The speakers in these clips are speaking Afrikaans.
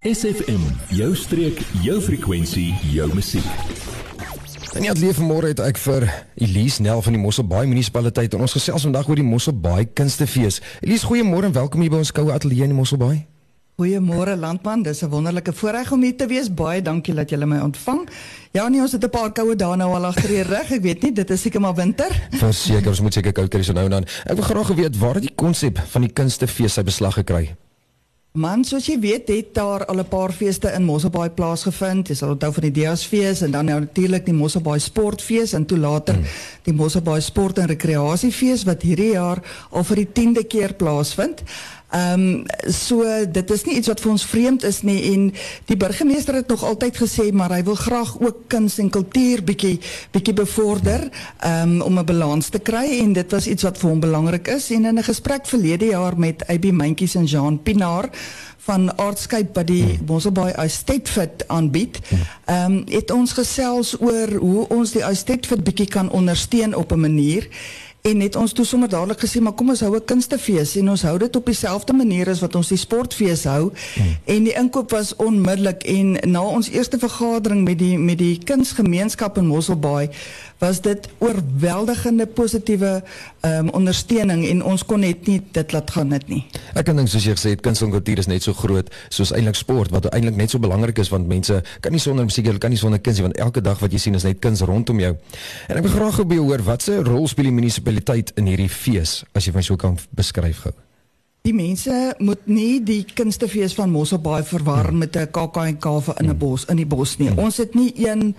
SFM, jou streek, jou frekwensie, jou musiek. En ja, leef môre het ek vir Elise Nel van die Mosselbaai munisipaliteit en ons gesels vandag oor die Mosselbaai Kunstefees. Elise, goeiemôre en welkom hier by ons koue ateljee in die Mosselbaai. Goeiemôre landman, dis 'n wonderlike voorreg om hier te wees. Baie dankie dat julle my ontvang. Ja nee, ons het 'n paar koue dae nou al agter die rug. Ek weet nie, dit is seker maar winter. Verseker, ons moet seker koud kry so nou en dan. Ek wil graag weet waar het die konsep van die Kunstefees sy beslag gekry? Man, soos jy weet, het daar al 'n paar feeste in Mosselbaai plaasgevind. Jy sal onthou van die Diasfees en dan nou natuurlik die Mosselbaai Sportfees en toe later hmm. die Mosselbaai Sport en Rekreasiefees wat hierdie jaar al vir die 10de keer plaasvind. Um, so dit is nie iets wat vir ons vreemd is nie en die burgemeester het nog altyd gesê maar hy wil graag ook kuns en kultuur bietjie bietjie bevorder um, om 'n balans te kry en dit was iets wat vir hom belangrik is in 'n gesprek verlede jaar met AB Mentjies en Jean Pinaar van Artscape wat die Mosselbaai Estate Fit aanbied. Ehm um, het ons gesels oor hoe ons die Estate Fit bietjie kan ondersteun op 'n manier En net ons toe sommer dadelik gesê maar kom ons hou 'n kunstefees en ons hou dit op dieselfde manier as wat ons die sportfees hou. Hmm. En die inkoop was onmiddellik en na ons eerste vergadering met die met die kunsgemeenskap in Mosselbaai was dit oorweldigende positiewe um, ondersteuning en ons kon net nie dit laat gaan net nie. Ek kan dink soos jy gesê het kuns en kultuur is net so groot soos eintlik sport wat eintlik net so belangrik is want mense kan nie sonder musiek, hulle kan nie sonder kuns nie want elke dag wat jy sien is net kuns rondom jou. En ek wil graag by jou hoor watse rol speel die munisipaliteit in hierdie fees as jy my so kan beskryf gou. Die mense moet nie die kunstefees van Mosselbaai verwar hmm. met 'n KAK&K in 'n bos in die bos nie. Hmm. Ons het nie een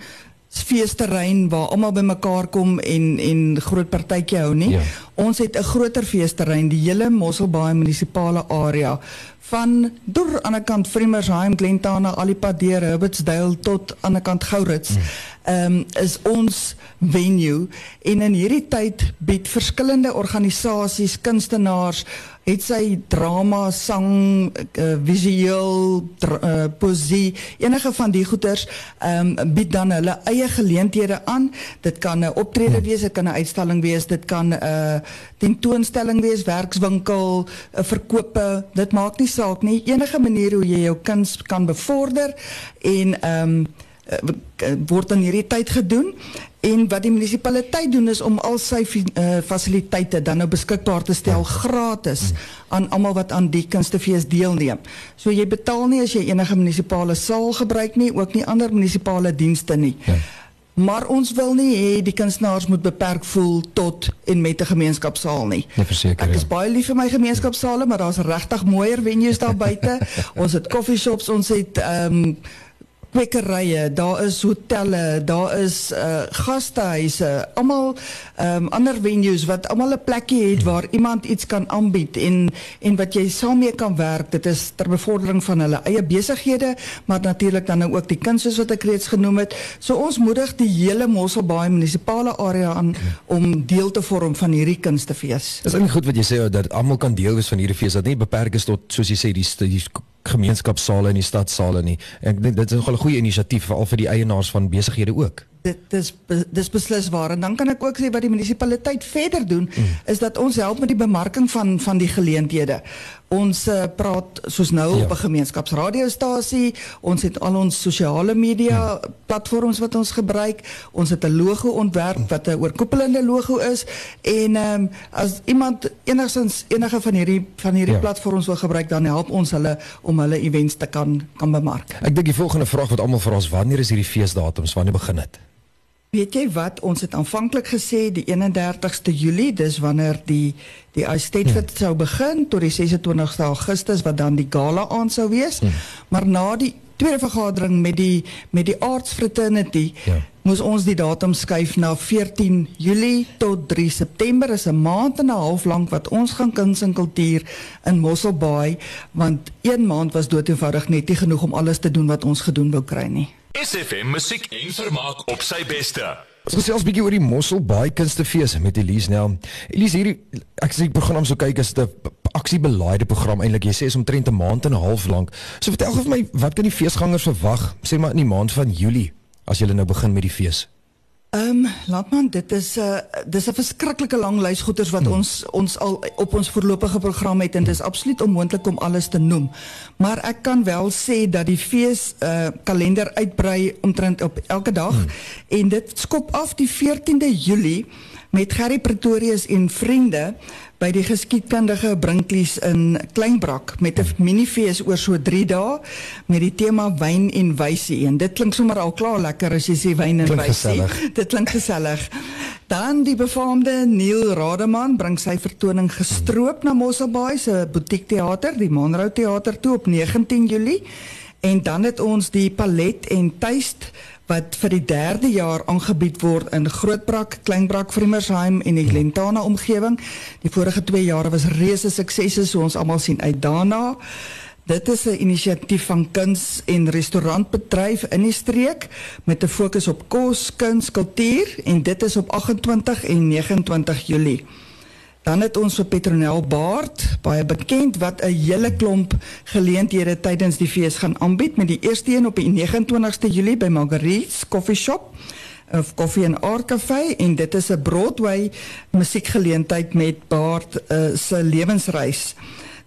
feesterrein waar almal bymekaar kom en en groot partytjie hou nie. Ja. Ons het 'n groter feesterrein, die hele Mosselbaai munisipale area van deur aan die kant Vremersheim, Glentana, Alipad, Herbertsdale tot aan die kant Gourits. Hmm ehm um, is ons venue en in hierdie tyd bied verskillende organisasies, kunstenaars, het sy drama, sang, uh, visueel, uh, poesie, enige van die goeters, ehm um, bied dan hulle eie geleenthede aan. Dit kan 'n optrede wees, dit kan 'n uitstalling wees, dit kan 'n uh, tentoonstelling wees, werkswinkel, 'n verkope, dit maak nie saak nie. Enige manier hoe jy jou kuns kan bevorder en ehm um, word in hierdie tyd gedoen en wat die munisipaliteit doen is om al sy uh, fasiliteite dan nou beskikbaar te stel gratis aan almal wat aan die kunstefees deelneem. So jy betaal nie as jy enige munisipale saal gebruik nie, ook nie ander munisipale dienste nie. Ja. Maar ons wil nie hê die kunstenaars moet beperk voel tot en met 'n gemeenskapsaal nie. Nee, verseker. Ek is baie lief vir my gemeenskapsale, maar daar's regtig mooier venues daar buite. ons het koffieshops, ons het ehm um, kwekkerye, daar is hotelle, daar is uh gastehuise, almal um, ander venues wat almal 'n plekkie het waar iemand iets kan aanbied en en wat jy saam mee kan werk. Dit is ter bevordering van hulle eie besighede, maar natuurlik dan nou ook die kuns soos wat ek reeds genoem het. So ons moedig die hele Mosselbaai munisipale area aan om deel te vorm van hierdie kunstefees. Dis eintlik goed wat jy sê dat almal kan deel wees van hierdie fees. Dat nie beperk is tot soos jy sê die, die gemeenskapsale en die stadsale nie. Ek dink dit is nogal 'n goeie inisiatief veral vir die eienaars van besighede ook dit dis dis beslis waar en dan kan ek ook sê wat die munisipaliteit verder doen mm. is dat ons help met die bemarking van van die geleenthede. Ons uh, praat soos nou ja. op 'n gemeenskapsradiostasie, ons het al ons sosiale media mm. platforms wat ons gebruik. Ons het 'n logo ontwerp wat 'n oorkoepelende logo is en ehm um, as iemand enigstens enige van hierdie van hierdie ja. platforms wil gebruik dan help ons hulle om hulle events te kan kan bemark. Ek dink die volgende vraag wat almal vra is wanneer is hierdie feesdatums? Wanneer begin dit? Weet jy wat ons het aanvanklik gesê die 31ste Julie dis wanneer die die estate fit hmm. sou begin tot die 26ste Augustus wat dan die gala aan sou wees. Hmm. Maar na die tweede vergadering met die met die Arts Fraternity ja. moes ons die datum skuif na 14 Julie tot 3 September is 'n maand en 'n half lank wat ons gaan kuns en kultuur in Mosselbaai want een maand was dood eenvoudig net nie genoeg om alles te doen wat ons gedoen wou kry nie. SFM musiek en vermaak op sy beste. Ons gesels 'n bietjie oor die Mossel Baai Kunstefees met Elise nou. Elise hierdie ek sê die program so kyk is 'n aksiebelaide program eintlik. Jy sê is omtrent 'n maand en 'n half lank. So vertel gou vir my, wat kan die feesgangers verwag sê maar in die maand van Julie as jy nou begin met die fees? Ehm um, laat man, dit is 'n uh, dis 'n verskriklike lang lys goeders wat hmm. ons ons al op ons voorlopige program het en dit is absoluut onmoontlik om alles te noem. Maar ek kan wel sê dat die fees uh kalender uitbrei omtrent op elke dag hmm. en dit skop af die 14de Julie met Gerry Pretorius en vriende by die geskiedkundige Brinklies in Kleinbrak met 'n minifees oor so 3 dae met die tema wyn en wysie. En dit klink sommer al klaar lekker as jy sê wyn en wysie. Dit klink gesellig. Dan die befaamde Neil Rademan bring sy vertoning gestroop na Mosselbaai se butiekteater, die Monroe Theater toe op 19 Julie. En dan het ons die palet en tuist wat vir die derde jaar aangebied word in Grootbrak, Kleinbrak, Vremersheim en die Lentana omgewing. Die vorige 2 jare was reuse suksesse so ons almal sien uit daarna. Dit is 'n inisiatief van kuns en restaurantbedryf in die streek met 'n fokus op kos, kuns, kultuur en dit is op 28 en 29 Julie. Dan het ons vir Petronel Baard, baie bekend wat 'n hele klomp geleenthede tydens die fees gaan aanbied met die eerste een op die 29ste Julie by Marguerite's Coffee Shop of Coffee and Art Cafe en dit is 'n Broadway musiekgeleentheid met Baard uh, se lewensreis.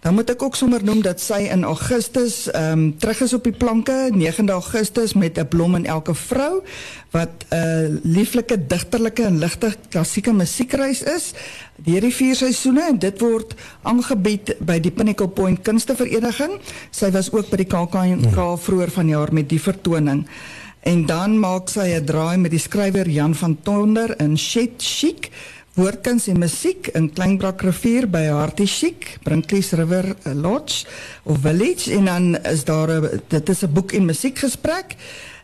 Dan moet ek ook sommer noem dat sy in Augustus ehm um, terug is op die planke 9 Augustus met 'n blom in elke vrou wat 'n uh, lieflike digterlike en ligte klassieke musiekreis is deur die vier seisoene en dit word aangebied by die Pinnacle Point Kunstevereniging. Sy was ook by die hmm. vroeër vanjaar met die vertoning. En dan maak sy 'n draai met die skrywer Jan van Tonder in Shet Chic woordkuns en musiek in Kleinbrak rivier by Hartie Chic, Brinklies River Lodge of Village en dan is daar 'n dit is 'n boek en musiekgesprek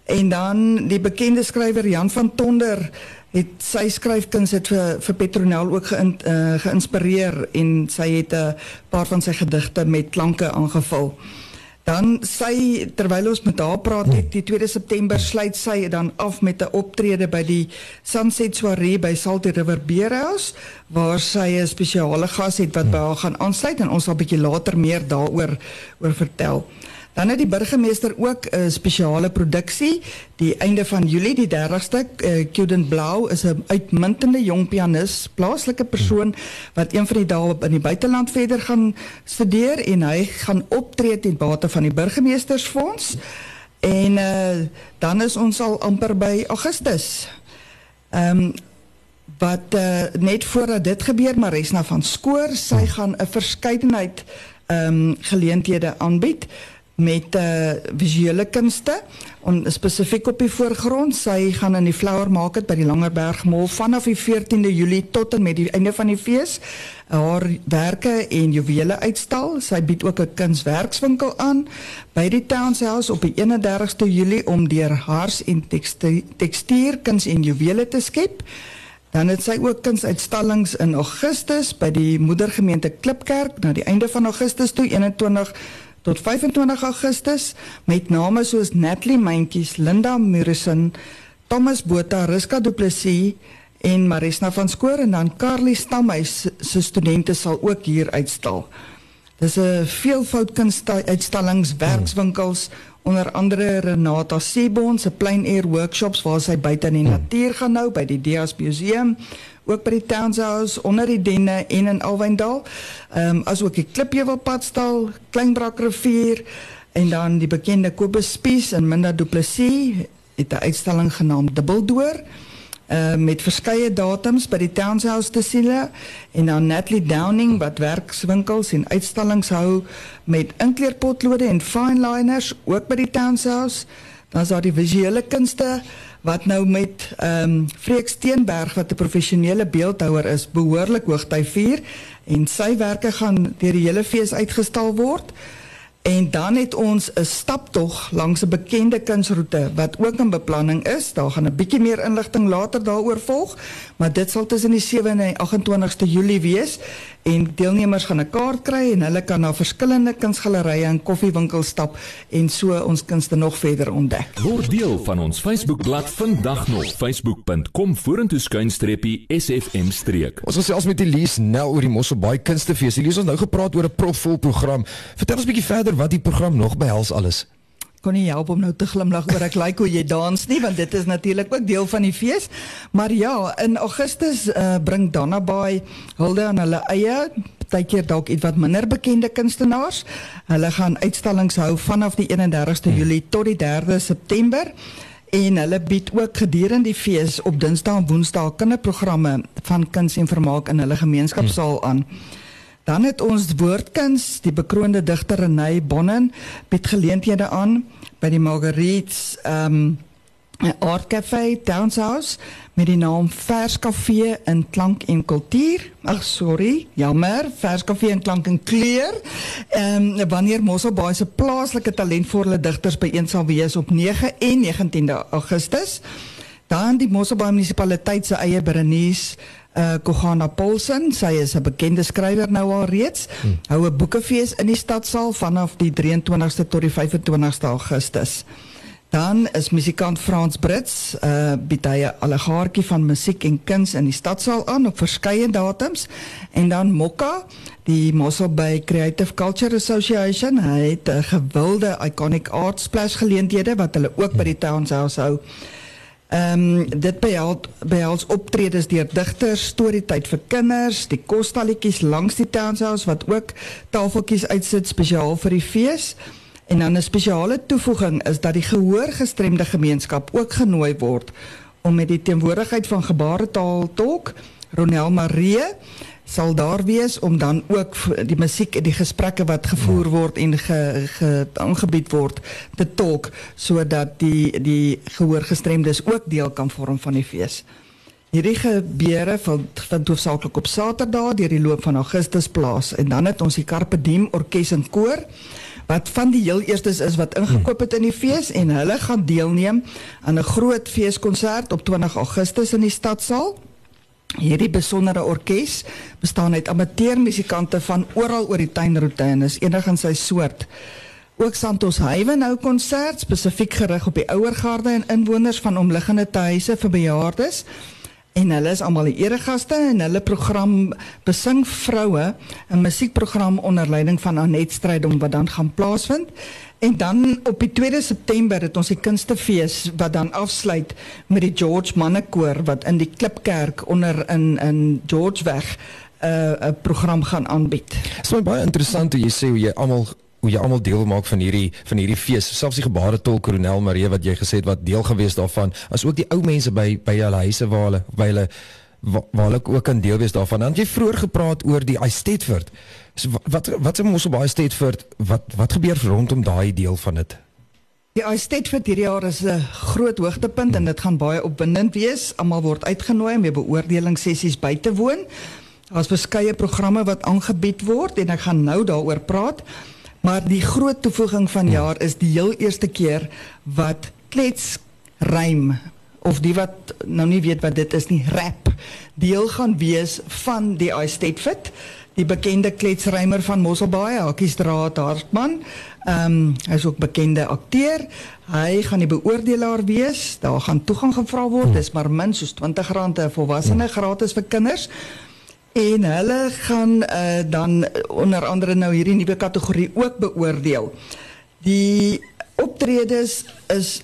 en dan die bekende skrywer Jan van Tonder het sy skryfkuns het vir Petronel ook geïn, uh, geïnspireer en sy het 'n paar van sy gedigte met klanke aangevul. Dan sy terwyl ons met haar praat net die 2 September sluit sy dan af met 'n optrede by die Sunset Soiree by Salty River Beerhouse waar sy 'n spesiale gas het wat by haar gaan aansluit en ons sal 'n bietjie later meer daaroor oor vertel. Dan het die burgemeester ook 'n spesiale produksie die einde van Julie die 30ste uh, Kuden Blau is 'n uitmuntende jong pianis, plaaslike persoon wat een van die dae in die buiteland verder gaan studeer en hy gaan optree ten bate van die burgemeestersfonds. En uh, dan is ons al amper by Augustus. Ehm um, wat uh, net voordat dit gebeur Maresna van Skoor, sy gaan 'n verskeidenheid ehm um, geleenthede aanbied met uh, visuele kunste en spesifiek op die voorgrond. Sy gaan in die Flower Market by die Langerberg Mall vanaf die 14de Julie tot en met die einde van die fees haar werke en juwele uitstal. Sy bied ook 'n kunswerkswinkel aan by die Townshouse op die 31ste Julie om deur hars en tekstuur kuns en juwele te skep. Dan het sy ook kunsuitstallings in Augustus by die moedergemeente Klipkerk na die einde van Augustus toe 21 tot 25 Augustus met name soos Natalie Mentjies, Linda Murison, Thomas Botha, Riska Du Plessis en Marisna van Skoor en dan Carly Stamhuis se studente sal ook hier uitstal. Dis 'n veelvoud kunstuitstallings, werkswinkels onder andere Renata Sebon se plein air workshops waar sy buite in die natuur gaan nou by die Dias Museum ook by die Townshouse onder die Denne en in Alwyndaal. Ehm um, asook die Klipheuwelpadstal, Kleinbrak rivier en dan die bekende Kobus Spies in Minda Du Plessis het 'n uitstalling genaamd Dubbeldoor uh, met verskeie datums by die Townshouse te sien en dan Natalie Downing wat werkswinkels en uitstallings hou met inkleerpotlode en fine liners ook by die Townshouse. Dan is daar die visuele kunste wat nou met ehm um, Freek Steenberg wat 'n professionele beeldhouer is, behoorlik hoogty vier en sy werke gaan deur die hele fees uitgestal word. En dan het ons 'n staptog langs 'n bekende kunsroete wat ook in beplanning is. Daar gaan 'n bietjie meer inligting later daaroor volg, maar dit sal tussen die 7 en 28ste Julie wees en deelnemers gaan 'n kaart kry en hulle kan na verskillende kunsgalerye en koffiewinkels stap en so ons kunste nog verder ontdek. Word deel van ons Facebookblad vandag nog facebook.com vorentoe skuinstreepie sfm streek. Ons gesels met Elise Nel oor die Mosselbaai Kunstefees. Elise ons nou gepraat oor 'n propvol program. Vertel ons 'n bietjie verder wat die program nog behels alles. kon nie help om nou te glimlag oor ek like hoe jy dans nie want dit is natuurlik ook deel van die fees. Maar ja, in Augustus uh, bring Donna Bay hulde aan hulle eie partykeer dalk iets wat minder bekende kunstenaars. Hulle gaan uitstallings hou vanaf die 31ste hmm. Julie tot die 3de September en hulle bied ook gedurende die fees op Dinsdae en Woensdae kinderprogramme van kuns en vermaak in hulle gemeenskapsaal hmm. Dan het ons woordkuns, die bekroonde digter Renay Bonnen bied geleenthede aan by die Marguerites ehm um, Art Cafe Downshouse met die naam Vers Kafee in Klank en Kultuur. Ag sorry, jammer, Vers Kafee in Klank en Kleur. Ehm um, wanneer Mosselbaai se plaaslike talentvolle digters byeen sal wees op 9 en 19de Augustus. Dan die Mosselbaai munisipaliteit se eie Berenice uh Kogana Paulsen, sy is 'n bekende skrywer nou al reeds. Hmm. Hou 'n boekefees in die stadsaal vanaf die 23ste tot die 25ste Augustus. Dan is musikant Frans Brits, uh bied hy 'n allegaartjie van musiek en kuns in die stadsaal aan op verskeie datums en dan Mokka, die Mossel Bay Creative Culture Association, hy het 'n gewilde iconic art splash geleenthede wat hulle ook by die Townhouse hou. Ehm um, dit behels behels optredes deur digters, storietyd vir kinders, die kostalletjies langs die townhouse wat ook tafeltjies uitsit spesiaal vir die fees. En dan 'n spesiale toevoeging is dat die gehoorgestremde gemeenskap ook genooi word om met die teenwoordigheid van gebaretaal tolk Ronel Marie sal daar wees om dan ook die musiek en die gesprekke wat gevoer word en ge, ge aangebied word te tolk sodat die die gehoorgestremdes ook deel kan vorm van die fees. Hierdie gebeure van van hoofsaaklik op Saterdag deur die loop van Augustus plaas en dan het ons die Carpe Diem orkes en koor wat van die heel eerstes is wat ingekoop het in die fees en hulle gaan deelneem aan 'n groot feeskonsert op 20 Augustus in die stadsaal. Hierdie besondere orkes bestaan uit amateurmusikante van oral oor die tuinroete en is enig in sy soort. Ook Santos Hywen hou konsert spesifiek gerig op die ouer garde en inwoners van omliggende huise vir bejaardes. En hulle is almal die eregaste en hulle program besing vroue 'n musiekprogram onder leiding van Anet Strydom wat dan gaan plaasvind. En dan op die 2 September het ons die kunstefees wat dan afsluit met die George Mannekoor wat in die Klipkerk onder in in Georgeweg 'n uh, 'n program gaan aanbied. Dit is baie interessant hoe jy sê hoe jy almal hoe jy almal deel maak van hierdie van hierdie fees. Selfs die gebaretol Kolonel Marie wat jy gesê het wat deel gewees daarvan, as ook die ou mense by by hulle huise waar hulle by hulle waar hulle ook kan deel wees daarvan. Dan jy vroeër gepraat oor die Eisteddford. So wat wat se mos op Eisteddford wat wat gebeur rondom daai deel van dit? Die Eisteddford hierdie jaar is 'n groot hoogtepunt en dit gaan baie opwindend wees. Almal word uitgenooi om by beoordelingssessies by te woon. Daar's verskeie programme wat aangebied word en ek gaan nou daaroor praat. Maar die groot toevoeging van ja. jaar is die heel eerste keer wat klets rym of die wat nou nie weet wat dit is nie rap deel gaan wees van die Eisteddfit die bekende kletsrymer van Mosselbaai Hakkiesdraad Hartman. Ehm um, hy is ook bekende akteur. Hy gaan die beoordelaar wees. Daar gaan toegang gevra word. Dis maar min soos R20 'n volwassene gratis vir kinders en hulle gaan uh, dan onder andere nou hierdie nuwe kategorie ook beoordeel. Die optredes is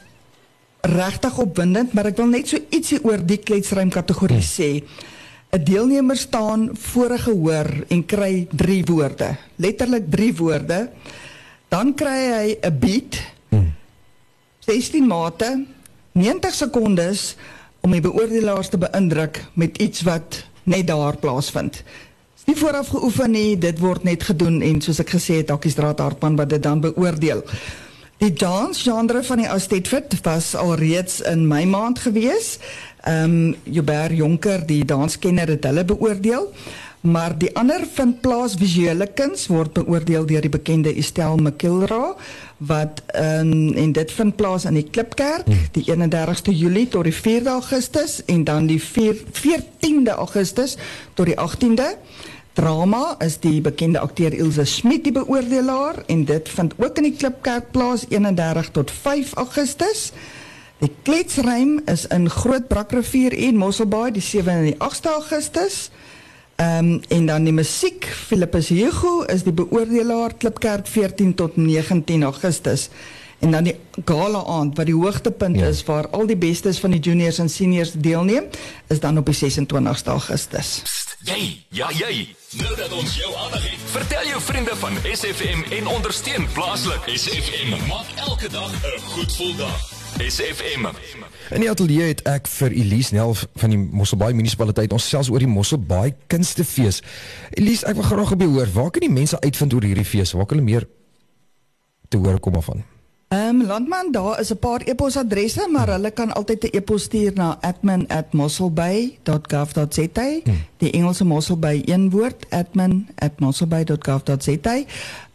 regtig opwindend, maar ek wil net so ietsie oor die kletsruim kategorie hmm. sê. 'n Deelnemer staan voor 'n gehoor en kry 3 woorde, letterlik 3 woorde. Dan kry hy 'n beat. 16 hmm. mate, 90 sekondes om die beoordelaars te beïndruk met iets wat net daar plaasvind. Dis nie vooraf geoefen nie, dit word net gedoen en soos ek gesê het, Hakkie Straat Hartman wat dit dan beoordeel. Die dance genre van die Austetfit was alreeds in my maand gewees. Ehm um, Joubert Jonker, die danskenner het hulle beoordeel. Maar die ander vind plaas visuele kuns word beoordeel deur die bekende Estelle McKilra wat um, en dit vind plaas in die Klipkerk hmm. die 31ste Julie tot die 4de Augustus en dan die 4, 14de Augustus tot die 18de. Drama is die bekende akteur Ilse Smit die beoordelaar en dit vind ook in die Klipkerk plaas 31 tot 5 Augustus. Die kletsruim is in Groot Brakrivier en Mosselbaai die 7 en die 8 Augustus. Ehm um, en dan die musiek Philippus Hugo is die beoordelaar Klipkerk 14 tot 19 Augustus. en dan die gala aand wat die hoogtepunt Ja. is waar al die bestes van die juniors en seniors deelneem, is dan op die 26ste Augustus. Jy, ja jy. Nou dat ons jou aandag het, vertel jou vriende van SFM en ondersteun plaaslik. SFM maak elke dag 'n goed gevoel dag. SFM. In die ateljee het ek vir Elise Nel van die Mosselbaai munisipaliteit ons selfs oor die Mosselbaai kunstefees. Elise, ek wil graag op jou hoor, waar kan die mense uitvind oor hierdie fees? Waar kan hulle meer te hoor kom af van? Ehm um, landman, daar is 'n paar e-posadresse, maar hulle kan altyd 'n e-pos stuur na admin@mosselbay.gov.za. Hmm. Die Engelse Mosselbay een woord, admin@mosselbay.gov.za.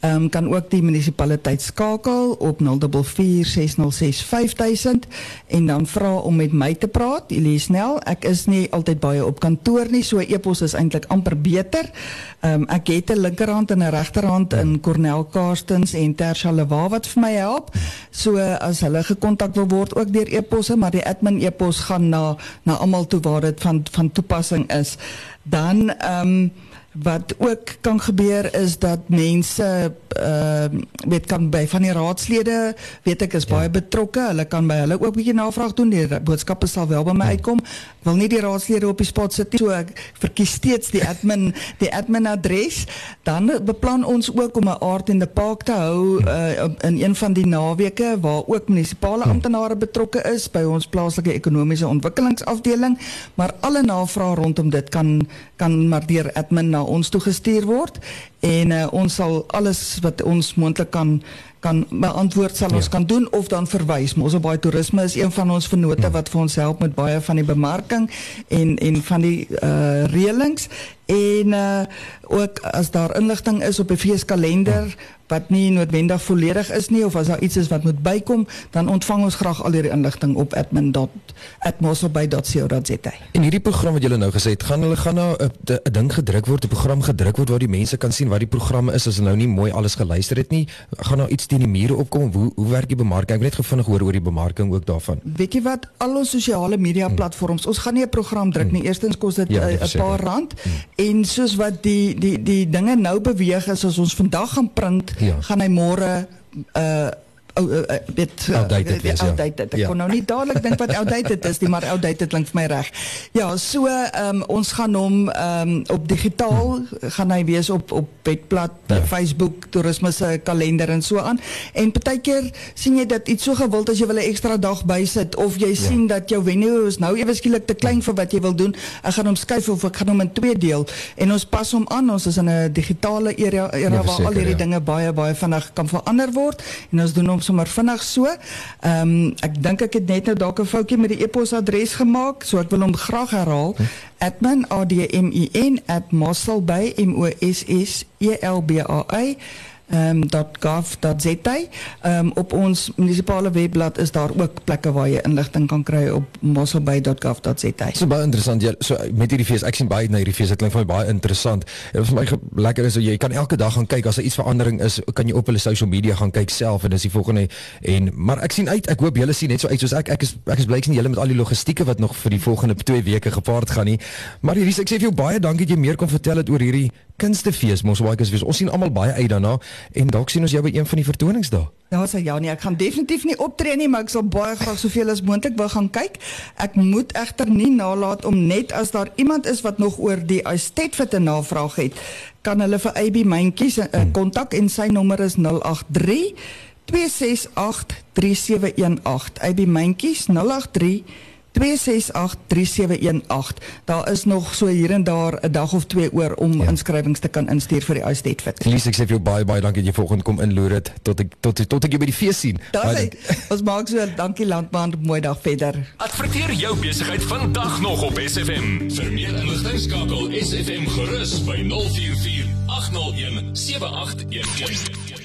Ehm um, kan ook die munisipaliteit skakel op 0460655000 en dan vra om met my te praat, Elise Snell. Ek is nie altyd baie op kantoor nie, so e-pos is eintlik amper beter. Ehm um, ek het 'n linkerhand en 'n regterhand in Cornel Karstens en Tersha Lewa wat vir my help. So as hulle gekontak wil word ook deur e-posse, maar die admin e-pos gaan na na almal toe waar dit van van toepassing is. Dan ehm um, wat ook kan gebeur is dat mense uh, weet kan by van die raadslede weet ek is baie betrokke. Hulle kan by hulle ook 'n bietjie navraag doen. Die boodskappe sal wel by my uitkom. Ek wil nie die raadslede op die spot sit nie. So ek verkies steeds die admin die admin adres. Dan beplan ons ook om 'n aard in die park te hou uh, in een van die naweke waar ook munisipale amptenare betrokke is by ons plaaslike ekonomiese ontwikkelingsafdeling, maar alle navrae rondom dit kan kan maar deur admin ons toe gestuur word en uh, ons sal alles wat ons moontlik kan kan beantwoord sal ons kan doen of dan op baie toerisme is een van ons vennote wat vir ons help met baie van die bemarking en en van die uh en uh ook as daar inligting is op 'n feeskalender wat nie noodwendig volledig is nie of as daar iets is wat moet bykom, dan ontvang ons graag al hierdie inligting op admin.atmoselby.co.za. En hierdie program wat julle nou gesê het, gaan hulle gaan nou 'n 'n ding gedruk word, 'n program gedruk word waar die mense kan sien wat die programme is as hulle nou nie mooi alles geluister het nie. Gaan nou iets teen die mure opkom? Hoe hoe werk die bemarking? Ek wil net gevinnig hoor oor die bemarking ook daarvan. Weet jy wat al ons sosiale media platforms, ons gaan nie 'n program druk nie. Eerstens kos dit Ja, eh, 'n dit ja, is paar rand en soos wat die die die dinge nou beweeg is as ons vandag gaan print, Ja. gaan hy môre uh, uh, weet uh, Outdated wees, ja. outdated. Ek Ja. kon nou nie dadelik dink wat outdated is nie, maar outdated klink vir my reg. Ja, so ehm um, ons gaan hom ehm um, op digitaal gaan hy wees op op Webblad, Ja. ja. Facebook, toerisme se kalender en so aan. En partykeer sien jy dat iets so gewild as jy wil 'n ekstra dag bysit of jy ja. sien dat jou venue is nou ewe skielik te klein vir wat jy wil doen. Ek gaan hom skuif of ek gaan hom in twee deel en ons pas hom aan. Ons is in 'n digitale era, era Ja, waar al verseker, hierdie ja. dinge baie bae vinnig kan verander word en ons doen hom sommer vinnig so. Ehm um, ek dink ek het net nou dalk 'n foutjie met die e-posadres gemaak, so ek wil hom graag herhaal. Hm? Admin a d m i n @mosselby m o s s l b a y um, .gov.za. Um, op ons munisipale webblad is daar ook plekke waar jy inligting kan kry op mosselby.gov.za. So baie interessant. Jy so met hierdie fees, ek sien baie na hierdie fees. Dit klink vir my baie interessant. En vir my lekker is dat jy kan elke dag gaan kyk as daar iets verandering is, kan jy op hulle social media gaan kyk self en dis die volgende en maar ek sien uit. Ek hoop julle sien net so uit soos ek. Ek is ek is bly ek sien julle met al die logistieke wat nog vir die volgende 2 weke gepaard gaan nie. Maar hierdie ek sê vir jou baie dankie dat jy meer kon vertel het oor hierdie kunstefees, Mosselbaai kunstefees. Ons sien almal baie uit daarna en dalk sien ons jou by een van die vertonings daar. Ja, sê ja nee, ek gaan definitief nie optree nie, maar ek sal baie graag soveel as moontlik wil gaan kyk. Ek moet egter nie nalat om net as daar iemand is wat nog oor die Estetfit 'n navraag het, kan hulle vir AB Myntjies 'n kontak en sy nommer is 083 268 3718. AB Myntjies 083 2683718. Daar is nog so hier en daar 'n dag of twee oor om Ja. inskrywings te kan instuur vir die Estetfit. Elise, ek sê vir jou baie baie dankie dat jy volgende kom inloer het tot ek tot tot ek jou by die fees sien. Daar dankie. ons maak so dankie landman, mooi dag verder. Adverteer jou besigheid vandag nog op SFM. Vir meer inligting skakel SFM gerus by 044 801 7811.